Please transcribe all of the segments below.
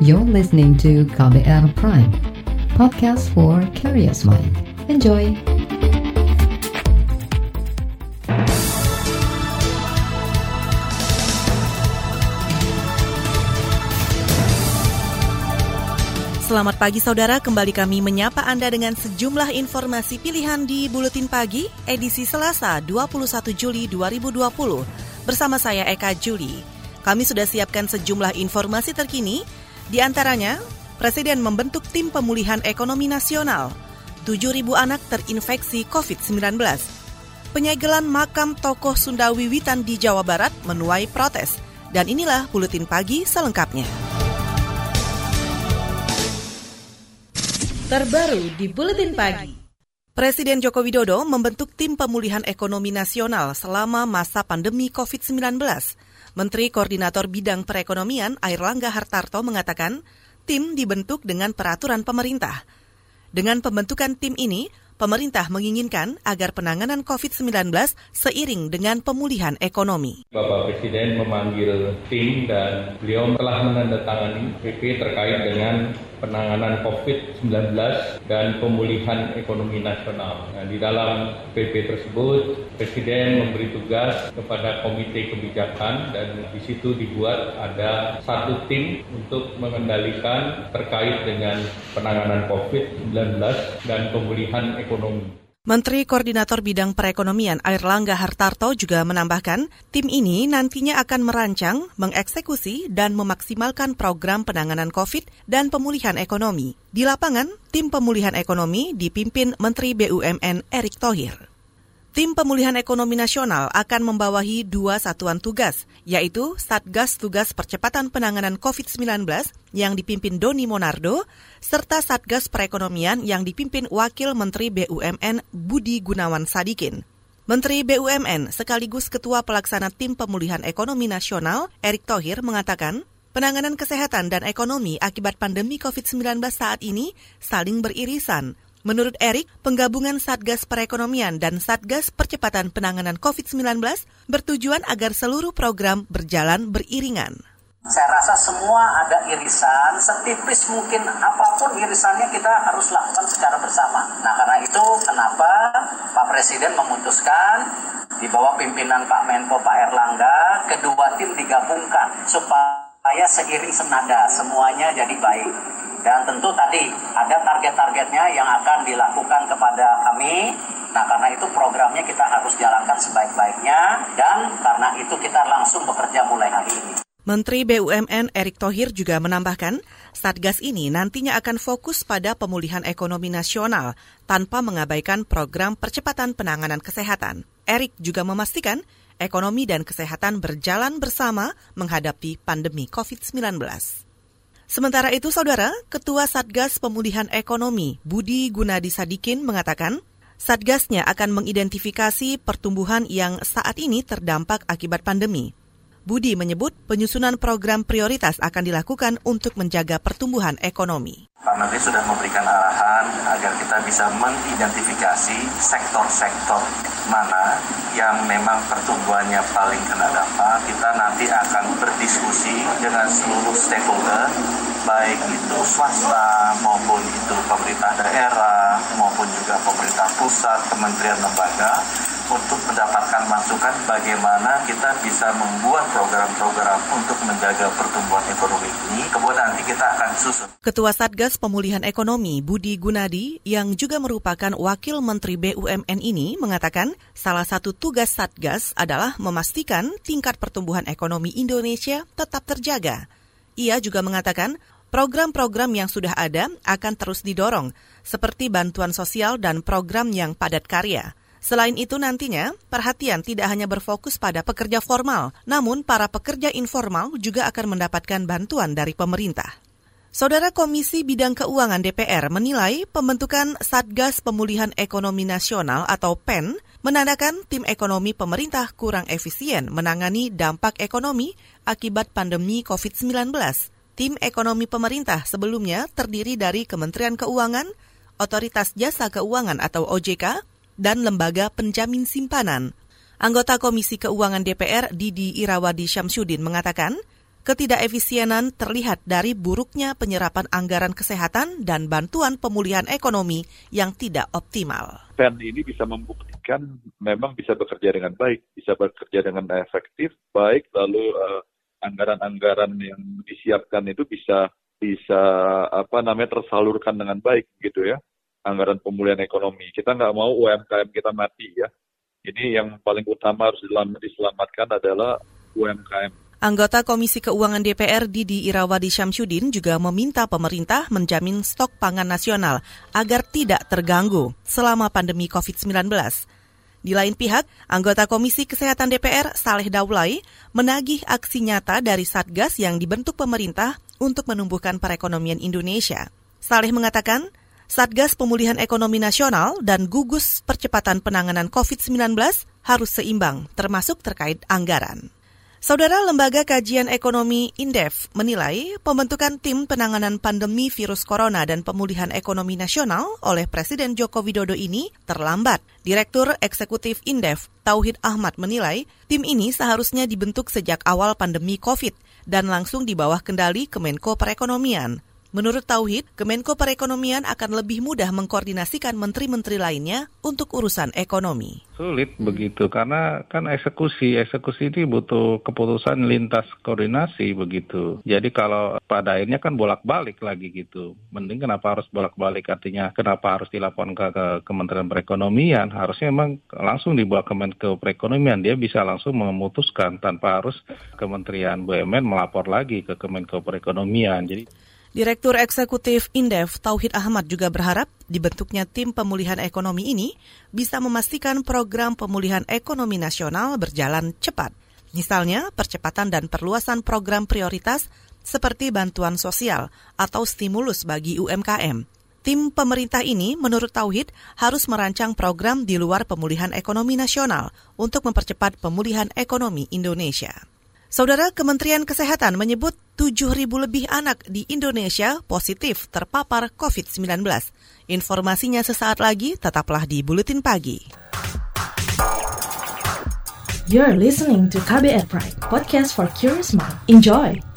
You're listening to KBR Prime, podcast for curious mind. Enjoy! Selamat pagi saudara, kembali kami menyapa Anda dengan sejumlah informasi pilihan di Buletin Pagi, edisi Selasa 21 Juli 2020. Bersama saya Eka Juli. Kami sudah siapkan sejumlah informasi terkini, di antaranya Presiden membentuk tim pemulihan ekonomi nasional, 7.000 anak terinfeksi COVID-19. Penyegelan makam tokoh Sunda Wiwitan di Jawa Barat menuai protes. Dan inilah Buletin Pagi selengkapnya. Terbaru di Buletin Pagi. Presiden Joko Widodo membentuk tim pemulihan ekonomi nasional selama masa pandemi COVID-19. Menteri Koordinator Bidang Perekonomian Airlangga Hartarto mengatakan, tim dibentuk dengan peraturan pemerintah. Dengan pembentukan tim ini, pemerintah menginginkan agar penanganan COVID-19 seiring dengan pemulihan ekonomi. Bapak Presiden memanggil tim dan beliau telah menandatangani PP terkait dengan penanganan COVID-19 dan pemulihan ekonomi nasional. Nah, di dalam PP tersebut, Presiden memberi tugas kepada Komite Kebijakan dan di situ dibuat ada satu tim untuk mengendalikan terkait dengan penanganan COVID-19 dan pemulihan ekonomi. Menteri Koordinator Bidang Perekonomian Airlangga Hartarto juga menambahkan, tim ini nantinya akan merancang, mengeksekusi, dan memaksimalkan program penanganan COVID dan pemulihan ekonomi. Di lapangan, tim pemulihan ekonomi dipimpin Menteri BUMN Erick Thohir. Tim Pemulihan Ekonomi Nasional akan membawahi dua satuan tugas, yaitu Satgas Tugas Percepatan Penanganan COVID-19 yang dipimpin Doni Monardo, serta Satgas Perekonomian yang dipimpin Wakil Menteri BUMN Budi Gunawan Sadikin. Menteri BUMN sekaligus Ketua Pelaksana Tim Pemulihan Ekonomi Nasional, Erick Thohir, mengatakan penanganan kesehatan dan ekonomi akibat pandemi COVID-19 saat ini saling beririsan, Menurut Erik, penggabungan Satgas Perekonomian dan Satgas Percepatan Penanganan COVID-19 bertujuan agar seluruh program berjalan beriringan. Saya rasa semua ada irisan, setipis mungkin apa pun irisannya kita harus lakukan secara bersama. Nah karena itu kenapa Pak Presiden memutuskan di bawah pimpinan Pak Menko Pak Erlangga, kedua tim digabungkan supaya seiring senada semuanya jadi baik. Dan tentu tadi ada target-targetnya yang akan dilakukan kepada kami. Nah, karena itu programnya kita harus jalankan sebaik-baiknya dan karena itu kita langsung bekerja mulai hari ini. Menteri BUMN Erick Thohir juga menambahkan, Satgas ini nantinya akan fokus pada pemulihan ekonomi nasional tanpa mengabaikan program percepatan penanganan kesehatan. Erick juga memastikan ekonomi dan kesehatan berjalan bersama menghadapi pandemi COVID-19. Sementara itu, Saudara, Ketua Satgas Pemulihan Ekonomi Budi Gunadi Sadikin mengatakan, Satgasnya akan mengidentifikasi pertumbuhan yang saat ini terdampak akibat pandemi. Budi menyebut penyusunan program prioritas akan dilakukan untuk menjaga pertumbuhan ekonomi. Pak Menteri sudah memberikan arahan agar kita bisa mengidentifikasi sektor-sektor mana yang memang pertumbuhannya paling kena dampak. Kita nanti akan berdiskusi dengan seluruh stakeholder, baik itu swasta maupun itu pemerintah daerah maupun juga pemerintah pusat, kementerian lembaga untuk mendapatkan masukan bagaimana kita bisa membuat program-program untuk menjaga pertumbuhan ekonomi ini. Kemudian nanti kita akan susun. Ketua Satgas Pemulihan Ekonomi Budi Gunadi yang juga merupakan Wakil Menteri BUMN ini mengatakan salah satu tugas Satgas adalah memastikan tingkat pertumbuhan ekonomi Indonesia tetap terjaga. Ia juga mengatakan program-program yang sudah ada akan terus didorong, seperti bantuan sosial dan program yang padat karya. Selain itu nantinya, perhatian tidak hanya berfokus pada pekerja formal, namun para pekerja informal juga akan mendapatkan bantuan dari pemerintah. Saudara Komisi Bidang Keuangan DPR menilai pembentukan Satgas Pemulihan Ekonomi Nasional atau PEN menandakan tim ekonomi pemerintah kurang efisien menangani dampak ekonomi akibat pandemi COVID-19. Tim ekonomi pemerintah sebelumnya terdiri dari Kementerian Keuangan, Otoritas Jasa Keuangan atau OJK, dan Lembaga Penjamin Simpanan. Anggota Komisi Keuangan DPR Didi Irawadi Syamsuddin mengatakan, ketidakefisienan terlihat dari buruknya penyerapan anggaran kesehatan dan bantuan pemulihan ekonomi yang tidak optimal. PEN ini bisa membuktikan memang bisa bekerja dengan baik, bisa bekerja dengan efektif, baik, lalu uh, anggaran-anggaran yang disiapkan itu bisa bisa apa namanya tersalurkan dengan baik gitu ya anggaran pemulihan ekonomi kita nggak mau UMKM kita mati ya ini yang paling utama harus diselamatkan adalah UMKM Anggota Komisi Keuangan DPR Didi Irawadi Syamsuddin juga meminta pemerintah menjamin stok pangan nasional agar tidak terganggu selama pandemi COVID-19. Di lain pihak, anggota Komisi Kesehatan DPR Saleh Daulay menagih aksi nyata dari Satgas yang dibentuk pemerintah untuk menumbuhkan perekonomian Indonesia. Saleh mengatakan, Satgas Pemulihan Ekonomi Nasional dan gugus percepatan penanganan COVID-19 harus seimbang, termasuk terkait anggaran. Saudara Lembaga Kajian Ekonomi Indef menilai pembentukan tim penanganan pandemi virus corona dan pemulihan ekonomi nasional oleh Presiden Joko Widodo ini terlambat. Direktur Eksekutif Indef, Tauhid Ahmad menilai tim ini seharusnya dibentuk sejak awal pandemi COVID dan langsung di bawah kendali Kemenko Perekonomian. Menurut Tauhid, Kemenko Perekonomian akan lebih mudah mengkoordinasikan menteri-menteri lainnya untuk urusan ekonomi. Sulit begitu karena kan eksekusi, eksekusi ini butuh keputusan lintas koordinasi begitu. Jadi kalau pada akhirnya kan bolak-balik lagi gitu. Mending kenapa harus bolak-balik artinya kenapa harus dilaporkan ke, ke Kementerian Perekonomian? Harusnya memang langsung dibawa Kemenko Perekonomian dia bisa langsung memutuskan tanpa harus Kementerian BUMN melapor lagi ke Kemenko Perekonomian. Jadi Direktur Eksekutif Indef Tauhid Ahmad juga berharap dibentuknya tim pemulihan ekonomi ini bisa memastikan program pemulihan ekonomi nasional berjalan cepat. Misalnya, percepatan dan perluasan program prioritas seperti bantuan sosial atau stimulus bagi UMKM. Tim pemerintah ini, menurut Tauhid, harus merancang program di luar pemulihan ekonomi nasional untuk mempercepat pemulihan ekonomi Indonesia. Saudara Kementerian Kesehatan menyebut 7.000 lebih anak di Indonesia positif terpapar COVID-19. Informasinya sesaat lagi, tetaplah di Buletin Pagi. You're listening to KBR Pride, podcast for curious mind. Enjoy!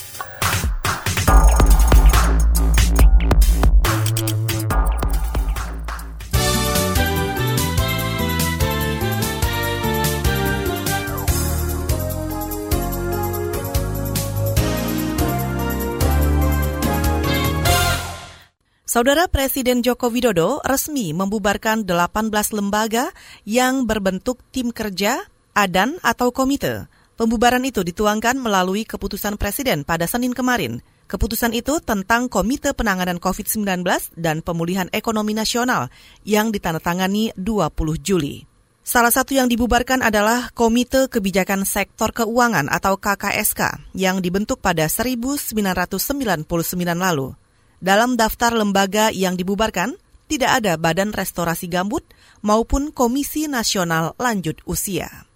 Saudara Presiden Joko Widodo resmi membubarkan 18 lembaga yang berbentuk tim kerja, adan, atau komite. Pembubaran itu dituangkan melalui keputusan Presiden pada Senin kemarin. Keputusan itu tentang Komite Penanganan COVID-19 dan Pemulihan Ekonomi Nasional yang ditandatangani 20 Juli. Salah satu yang dibubarkan adalah Komite Kebijakan Sektor Keuangan atau KKSK yang dibentuk pada 1999 lalu. Dalam daftar lembaga yang dibubarkan, tidak ada Badan Restorasi Gambut maupun Komisi Nasional Lanjut Usia.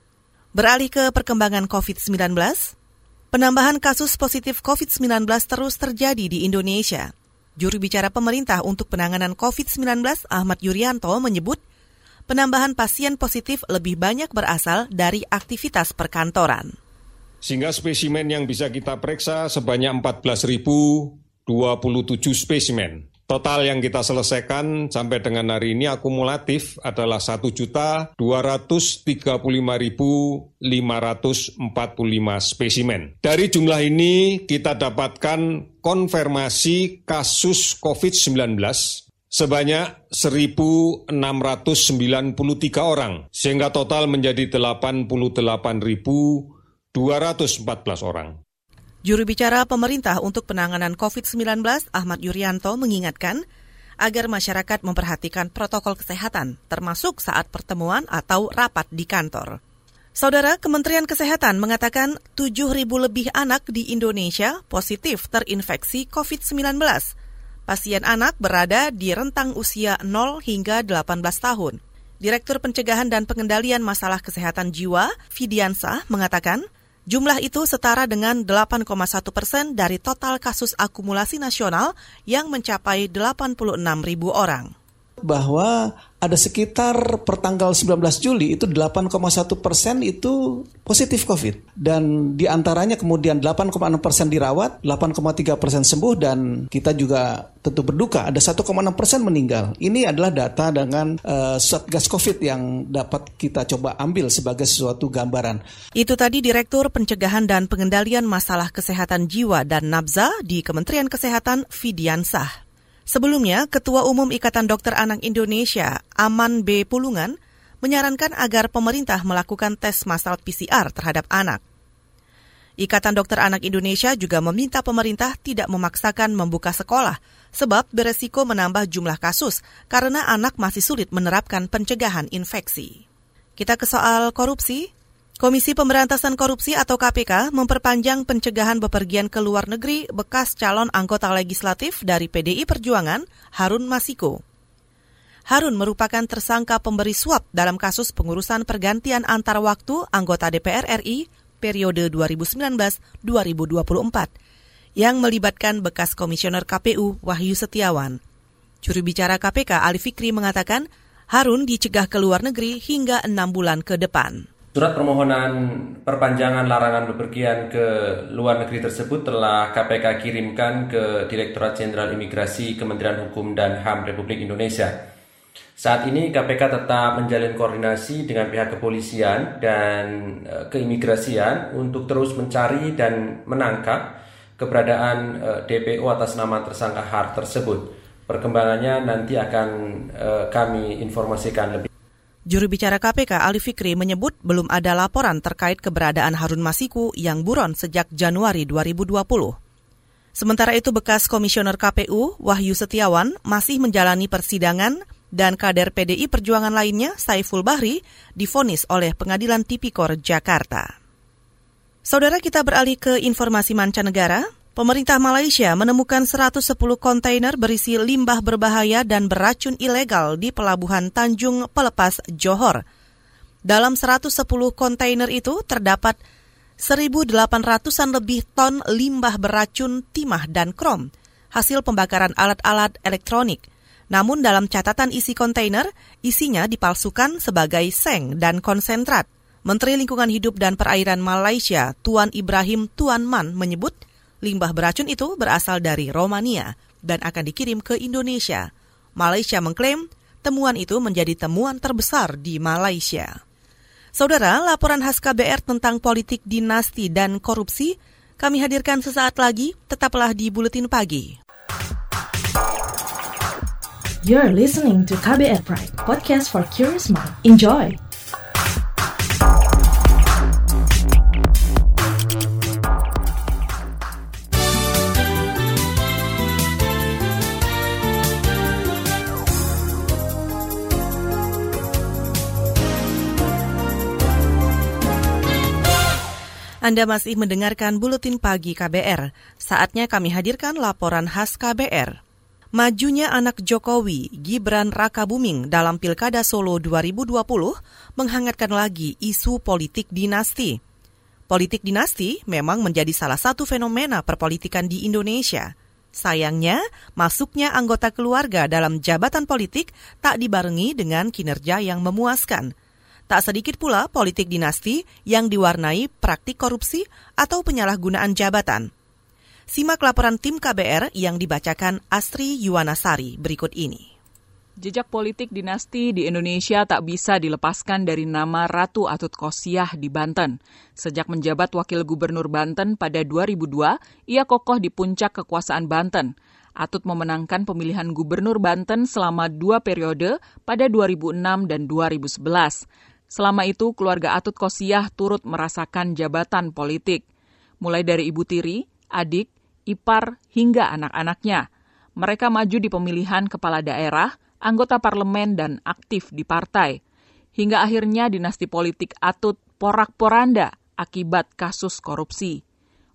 Beralih ke perkembangan COVID-19, penambahan kasus positif COVID-19 terus terjadi di Indonesia. Juru bicara pemerintah untuk penanganan COVID-19 Ahmad Yuryanto menyebut penambahan pasien positif lebih banyak berasal dari aktivitas perkantoran. Sehingga spesimen yang bisa kita periksa sebanyak 14.000 27 spesimen. Total yang kita selesaikan sampai dengan hari ini akumulatif adalah 1.235.545 spesimen. Dari jumlah ini kita dapatkan konfirmasi kasus COVID-19 sebanyak 1.693 orang, sehingga total menjadi 88.214 orang. Juru bicara pemerintah untuk penanganan COVID-19 Ahmad Yuryanto mengingatkan agar masyarakat memperhatikan protokol kesehatan, termasuk saat pertemuan atau rapat di kantor. Saudara Kementerian Kesehatan mengatakan 7.000 lebih anak di Indonesia positif terinfeksi COVID-19. Pasien anak berada di rentang usia 0 hingga 18 tahun. Direktur Pencegahan dan Pengendalian Masalah Kesehatan Jiwa, Fidiansa, mengatakan Jumlah itu setara dengan 8,1 persen dari total kasus akumulasi nasional yang mencapai 86 ribu orang. Bahwa ada sekitar pertanggal 19 Juli itu 8,1 persen itu positif COVID. Dan di antaranya kemudian 8,6 persen dirawat, 8,3 persen sembuh, dan kita juga tentu berduka ada 1,6 persen meninggal. Ini adalah data dengan uh, Satgas COVID yang dapat kita coba ambil sebagai sesuatu gambaran. Itu tadi Direktur Pencegahan dan Pengendalian Masalah Kesehatan Jiwa dan Nabza di Kementerian Kesehatan Fidiansah. Sebelumnya, Ketua Umum Ikatan Dokter Anak Indonesia, Aman B. Pulungan, menyarankan agar pemerintah melakukan tes massal PCR terhadap anak. Ikatan Dokter Anak Indonesia juga meminta pemerintah tidak memaksakan membuka sekolah, sebab beresiko menambah jumlah kasus karena anak masih sulit menerapkan pencegahan infeksi. Kita ke soal korupsi. Komisi Pemberantasan Korupsi atau KPK memperpanjang pencegahan bepergian ke luar negeri bekas calon anggota legislatif dari PDI Perjuangan, Harun Masiko. Harun merupakan tersangka pemberi suap dalam kasus pengurusan pergantian antar waktu anggota DPR RI periode 2019-2024 yang melibatkan bekas komisioner KPU Wahyu Setiawan. Juru bicara KPK Ali Fikri mengatakan Harun dicegah ke luar negeri hingga enam bulan ke depan. Surat permohonan perpanjangan larangan bepergian ke luar negeri tersebut telah KPK kirimkan ke Direktorat Jenderal Imigrasi Kementerian Hukum dan HAM Republik Indonesia. Saat ini KPK tetap menjalin koordinasi dengan pihak kepolisian dan e, keimigrasian untuk terus mencari dan menangkap keberadaan e, DPO atas nama tersangka HAR tersebut. Perkembangannya nanti akan e, kami informasikan lebih Juru bicara KPK Ali Fikri menyebut belum ada laporan terkait keberadaan Harun Masiku yang buron sejak Januari 2020. Sementara itu bekas komisioner KPU Wahyu Setiawan masih menjalani persidangan dan kader PDI Perjuangan lainnya Saiful Bahri difonis oleh Pengadilan Tipikor Jakarta. Saudara kita beralih ke informasi mancanegara. Pemerintah Malaysia menemukan 110 kontainer berisi limbah berbahaya dan beracun ilegal di pelabuhan Tanjung Pelepas, Johor. Dalam 110 kontainer itu terdapat 1.800-an lebih ton limbah beracun timah dan krom, hasil pembakaran alat-alat elektronik. Namun dalam catatan isi kontainer, isinya dipalsukan sebagai seng dan konsentrat. Menteri Lingkungan Hidup dan Perairan Malaysia, Tuan Ibrahim Tuan Man, menyebut Limbah beracun itu berasal dari Romania dan akan dikirim ke Indonesia. Malaysia mengklaim temuan itu menjadi temuan terbesar di Malaysia. Saudara, laporan khas KBR tentang politik dinasti dan korupsi kami hadirkan sesaat lagi, tetaplah di Buletin Pagi. You're listening to KBR Pride, podcast for curious mind. Enjoy! Anda masih mendengarkan Buletin Pagi KBR. Saatnya kami hadirkan laporan khas KBR. Majunya anak Jokowi, Gibran Raka Buming dalam Pilkada Solo 2020 menghangatkan lagi isu politik dinasti. Politik dinasti memang menjadi salah satu fenomena perpolitikan di Indonesia. Sayangnya, masuknya anggota keluarga dalam jabatan politik tak dibarengi dengan kinerja yang memuaskan – Tak sedikit pula politik dinasti yang diwarnai praktik korupsi atau penyalahgunaan jabatan. Simak laporan tim KBR yang dibacakan Astri Yuwanasari berikut ini. Jejak politik dinasti di Indonesia tak bisa dilepaskan dari nama Ratu Atut Kosiah di Banten. Sejak menjabat Wakil Gubernur Banten pada 2002, ia kokoh di puncak kekuasaan Banten. Atut memenangkan pemilihan Gubernur Banten selama dua periode pada 2006 dan 2011. Selama itu, keluarga Atut Kosiah turut merasakan jabatan politik, mulai dari ibu tiri, adik, ipar, hingga anak-anaknya. Mereka maju di pemilihan kepala daerah, anggota parlemen, dan aktif di partai. Hingga akhirnya dinasti politik Atut porak-poranda akibat kasus korupsi.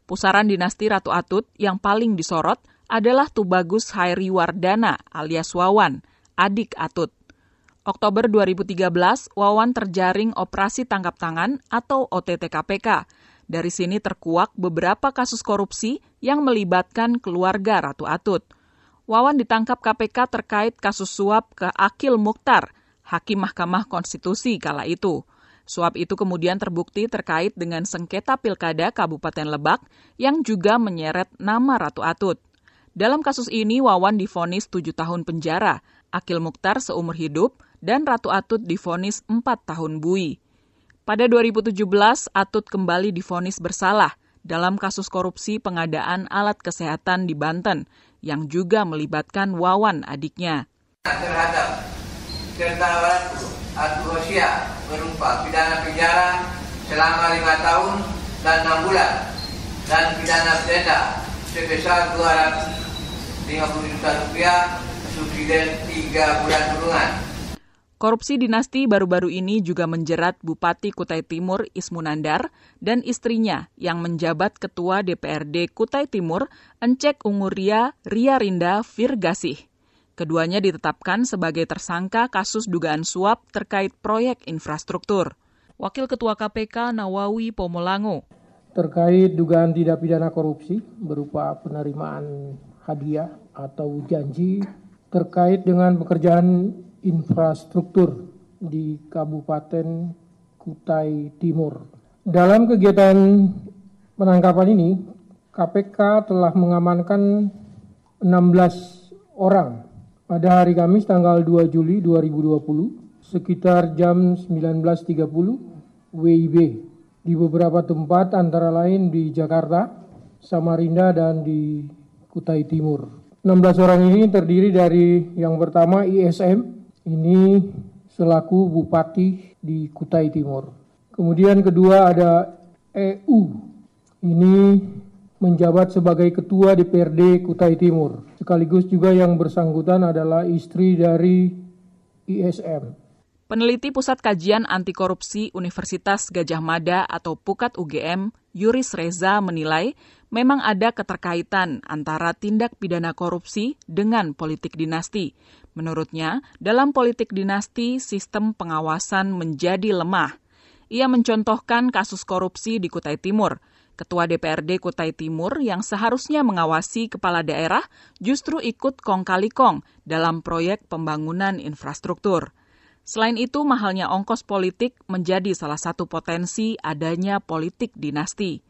Pusaran dinasti Ratu Atut yang paling disorot adalah Tubagus Hairi Wardana alias Wawan, adik Atut. Oktober 2013, Wawan terjaring operasi tangkap tangan atau OTT KPK. Dari sini terkuak beberapa kasus korupsi yang melibatkan keluarga Ratu Atut. Wawan ditangkap KPK terkait kasus suap ke Akil Mukhtar, Hakim Mahkamah Konstitusi kala itu. Suap itu kemudian terbukti terkait dengan sengketa pilkada Kabupaten Lebak yang juga menyeret nama Ratu Atut. Dalam kasus ini, Wawan difonis 7 tahun penjara, Akil Mukhtar seumur hidup, dan Ratu Atut difonis 4 tahun bui. Pada 2017, Atut kembali difonis bersalah dalam kasus korupsi pengadaan alat kesehatan di Banten, yang juga melibatkan Wawan adiknya. Terhadap Atu Hosia berupa pidana penjara selama lima tahun dan enam bulan dan pidana denda sebesar 250 juta rupiah subsidi tiga bulan kurungan. Korupsi dinasti baru-baru ini juga menjerat Bupati Kutai Timur Ismunandar dan istrinya yang menjabat Ketua DPRD Kutai Timur Encek Unguria Ria Rinda Virgasih. Keduanya ditetapkan sebagai tersangka kasus dugaan suap terkait proyek infrastruktur. Wakil Ketua KPK Nawawi Pomolango. Terkait dugaan tidak pidana korupsi berupa penerimaan hadiah atau janji terkait dengan pekerjaan infrastruktur di Kabupaten Kutai Timur. Dalam kegiatan penangkapan ini, KPK telah mengamankan 16 orang pada hari Kamis tanggal 2 Juli 2020 sekitar jam 19.30 WIB di beberapa tempat antara lain di Jakarta, Samarinda dan di Kutai Timur. 16 orang ini terdiri dari yang pertama ISM, ini selaku bupati di Kutai Timur. Kemudian kedua ada EU, ini menjabat sebagai Ketua DPRD Kutai Timur. Sekaligus juga yang bersangkutan adalah istri dari ISM. Peneliti Pusat Kajian Anti Korupsi Universitas Gajah Mada atau Pukat UGM, Yuris Reza menilai memang ada keterkaitan antara tindak pidana korupsi dengan politik dinasti. Menurutnya, dalam politik dinasti, sistem pengawasan menjadi lemah. Ia mencontohkan kasus korupsi di Kutai Timur – Ketua DPRD Kutai Timur yang seharusnya mengawasi kepala daerah justru ikut kong kali kong dalam proyek pembangunan infrastruktur. Selain itu, mahalnya ongkos politik menjadi salah satu potensi adanya politik dinasti.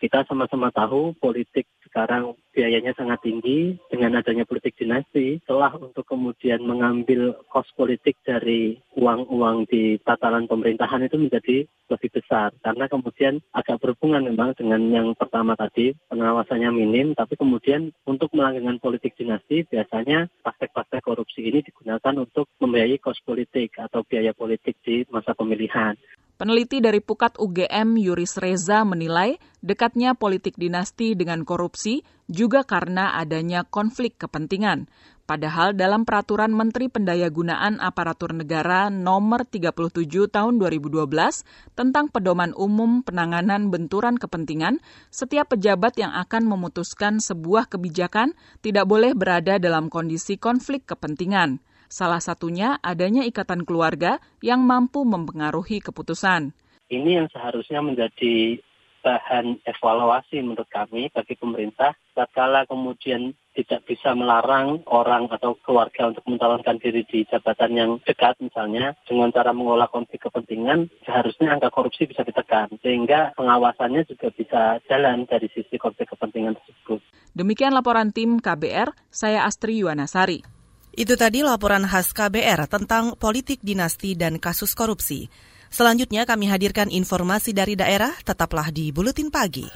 Kita sama-sama tahu politik sekarang biayanya sangat tinggi dengan adanya politik dinasti telah untuk kemudian mengambil kos politik dari uang-uang di tataran pemerintahan itu menjadi lebih besar karena kemudian agak berhubungan memang dengan yang pertama tadi pengawasannya minim tapi kemudian untuk melanggengkan politik dinasti biasanya praktek-praktek korupsi ini digunakan untuk membiayai kos politik atau biaya politik di masa pemilihan. Peneliti dari Pukat UGM Yuris Reza menilai dekatnya politik dinasti dengan korupsi juga karena adanya konflik kepentingan. Padahal dalam peraturan Menteri Pendayagunaan Aparatur Negara nomor 37 tahun 2012 tentang pedoman umum penanganan benturan kepentingan, setiap pejabat yang akan memutuskan sebuah kebijakan tidak boleh berada dalam kondisi konflik kepentingan. Salah satunya adanya ikatan keluarga yang mampu mempengaruhi keputusan. Ini yang seharusnya menjadi bahan evaluasi menurut kami bagi pemerintah tatkala kemudian tidak bisa melarang orang atau keluarga untuk mencalonkan diri di jabatan yang dekat misalnya dengan cara mengolah konflik kepentingan seharusnya angka korupsi bisa ditekan sehingga pengawasannya juga bisa jalan dari sisi konflik kepentingan tersebut. Demikian laporan tim KBR, saya Astri Yuwanasari. Itu tadi laporan khas KBR tentang politik dinasti dan kasus korupsi. Selanjutnya kami hadirkan informasi dari daerah, tetaplah di Buletin Pagi.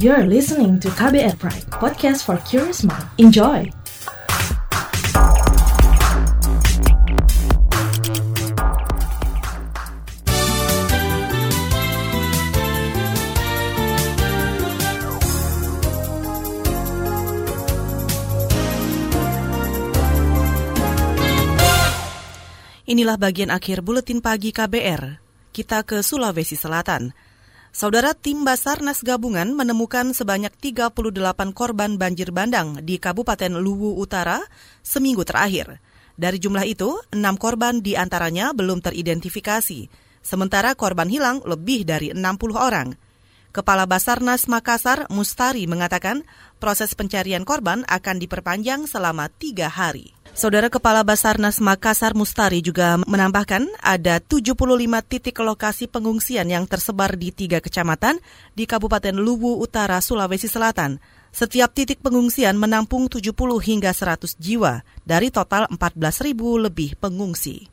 You're listening to KBR Pride, podcast for curious mind. Enjoy! Inilah bagian akhir buletin pagi KBR. Kita ke Sulawesi Selatan. Saudara tim Basarnas Gabungan menemukan sebanyak 38 korban banjir bandang di Kabupaten Luwu Utara seminggu terakhir. Dari jumlah itu, enam korban di antaranya belum teridentifikasi, sementara korban hilang lebih dari 60 orang. Kepala Basarnas Makassar, Mustari, mengatakan proses pencarian korban akan diperpanjang selama tiga hari. Saudara Kepala Basarnas Makassar Mustari juga menambahkan ada 75 titik lokasi pengungsian yang tersebar di tiga kecamatan di Kabupaten Luwu Utara, Sulawesi Selatan. Setiap titik pengungsian menampung 70 hingga 100 jiwa dari total 14.000 lebih pengungsi.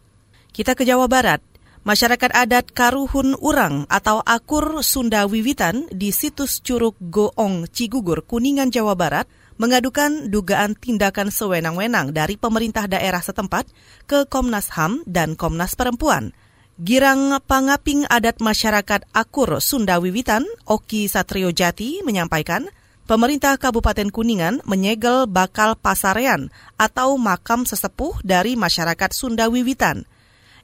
Kita ke Jawa Barat. Masyarakat adat Karuhun Urang atau Akur Sunda Wiwitan di situs Curug Goong Cigugur, Kuningan, Jawa Barat mengadukan dugaan tindakan sewenang-wenang dari pemerintah daerah setempat ke Komnas HAM dan Komnas Perempuan. Girang Pangaping Adat Masyarakat Akur Sunda Wiwitan, Oki Satrio Jati, menyampaikan pemerintah Kabupaten Kuningan menyegel bakal pasarean atau makam sesepuh dari masyarakat Sunda Wiwitan –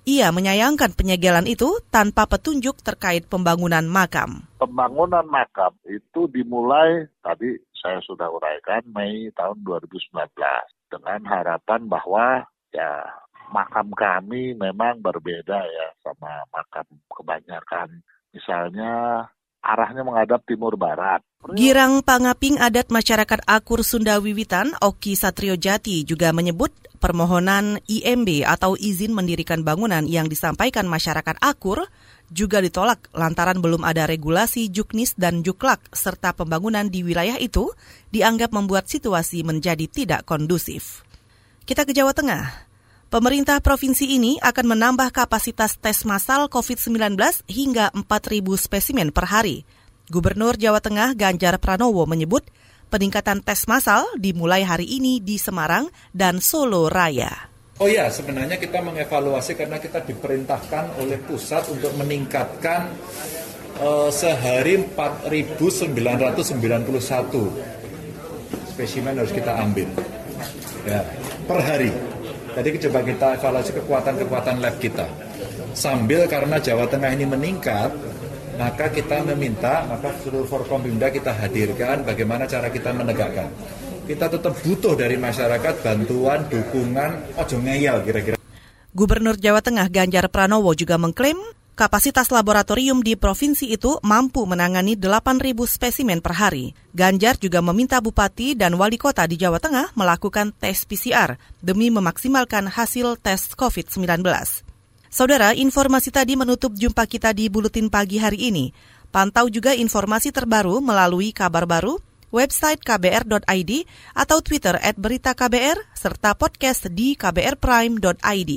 ia menyayangkan penyegelan itu tanpa petunjuk terkait pembangunan makam. Pembangunan makam itu dimulai tadi saya sudah uraikan Mei tahun 2019 dengan harapan bahwa ya makam kami memang berbeda ya sama makam kebanyakan. Misalnya arahnya menghadap timur barat. Girang Pangaping Adat Masyarakat Akur Sunda Wiwitan, Oki Satrio Jati juga menyebut permohonan IMB atau izin mendirikan bangunan yang disampaikan masyarakat Akur juga ditolak lantaran belum ada regulasi juknis dan juklak serta pembangunan di wilayah itu dianggap membuat situasi menjadi tidak kondusif. Kita ke Jawa Tengah. Pemerintah provinsi ini akan menambah kapasitas tes massal COVID-19 hingga 4.000 spesimen per hari. Gubernur Jawa Tengah Ganjar Pranowo menyebut peningkatan tes massal dimulai hari ini di Semarang dan Solo Raya. Oh ya, sebenarnya kita mengevaluasi karena kita diperintahkan oleh pusat untuk meningkatkan uh, sehari 4.991 spesimen harus kita ambil ya, per hari. Tadi coba kita evaluasi kekuatan-kekuatan lab kita. Sambil karena Jawa Tengah ini meningkat, maka kita meminta, maka seluruh Forkompimda kita hadirkan bagaimana cara kita menegakkan. Kita tetap butuh dari masyarakat bantuan, dukungan, ojo ngeyel kira-kira. Gubernur Jawa Tengah Ganjar Pranowo juga mengklaim Kapasitas laboratorium di provinsi itu mampu menangani 8.000 spesimen per hari. Ganjar juga meminta bupati dan wali kota di Jawa Tengah melakukan tes PCR demi memaksimalkan hasil tes COVID-19. Saudara, informasi tadi menutup jumpa kita di Buletin Pagi hari ini. Pantau juga informasi terbaru melalui kabar baru, website kbr.id atau Twitter at berita KBR, serta podcast di kbrprime.id.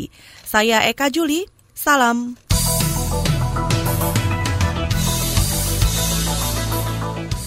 Saya Eka Juli, salam.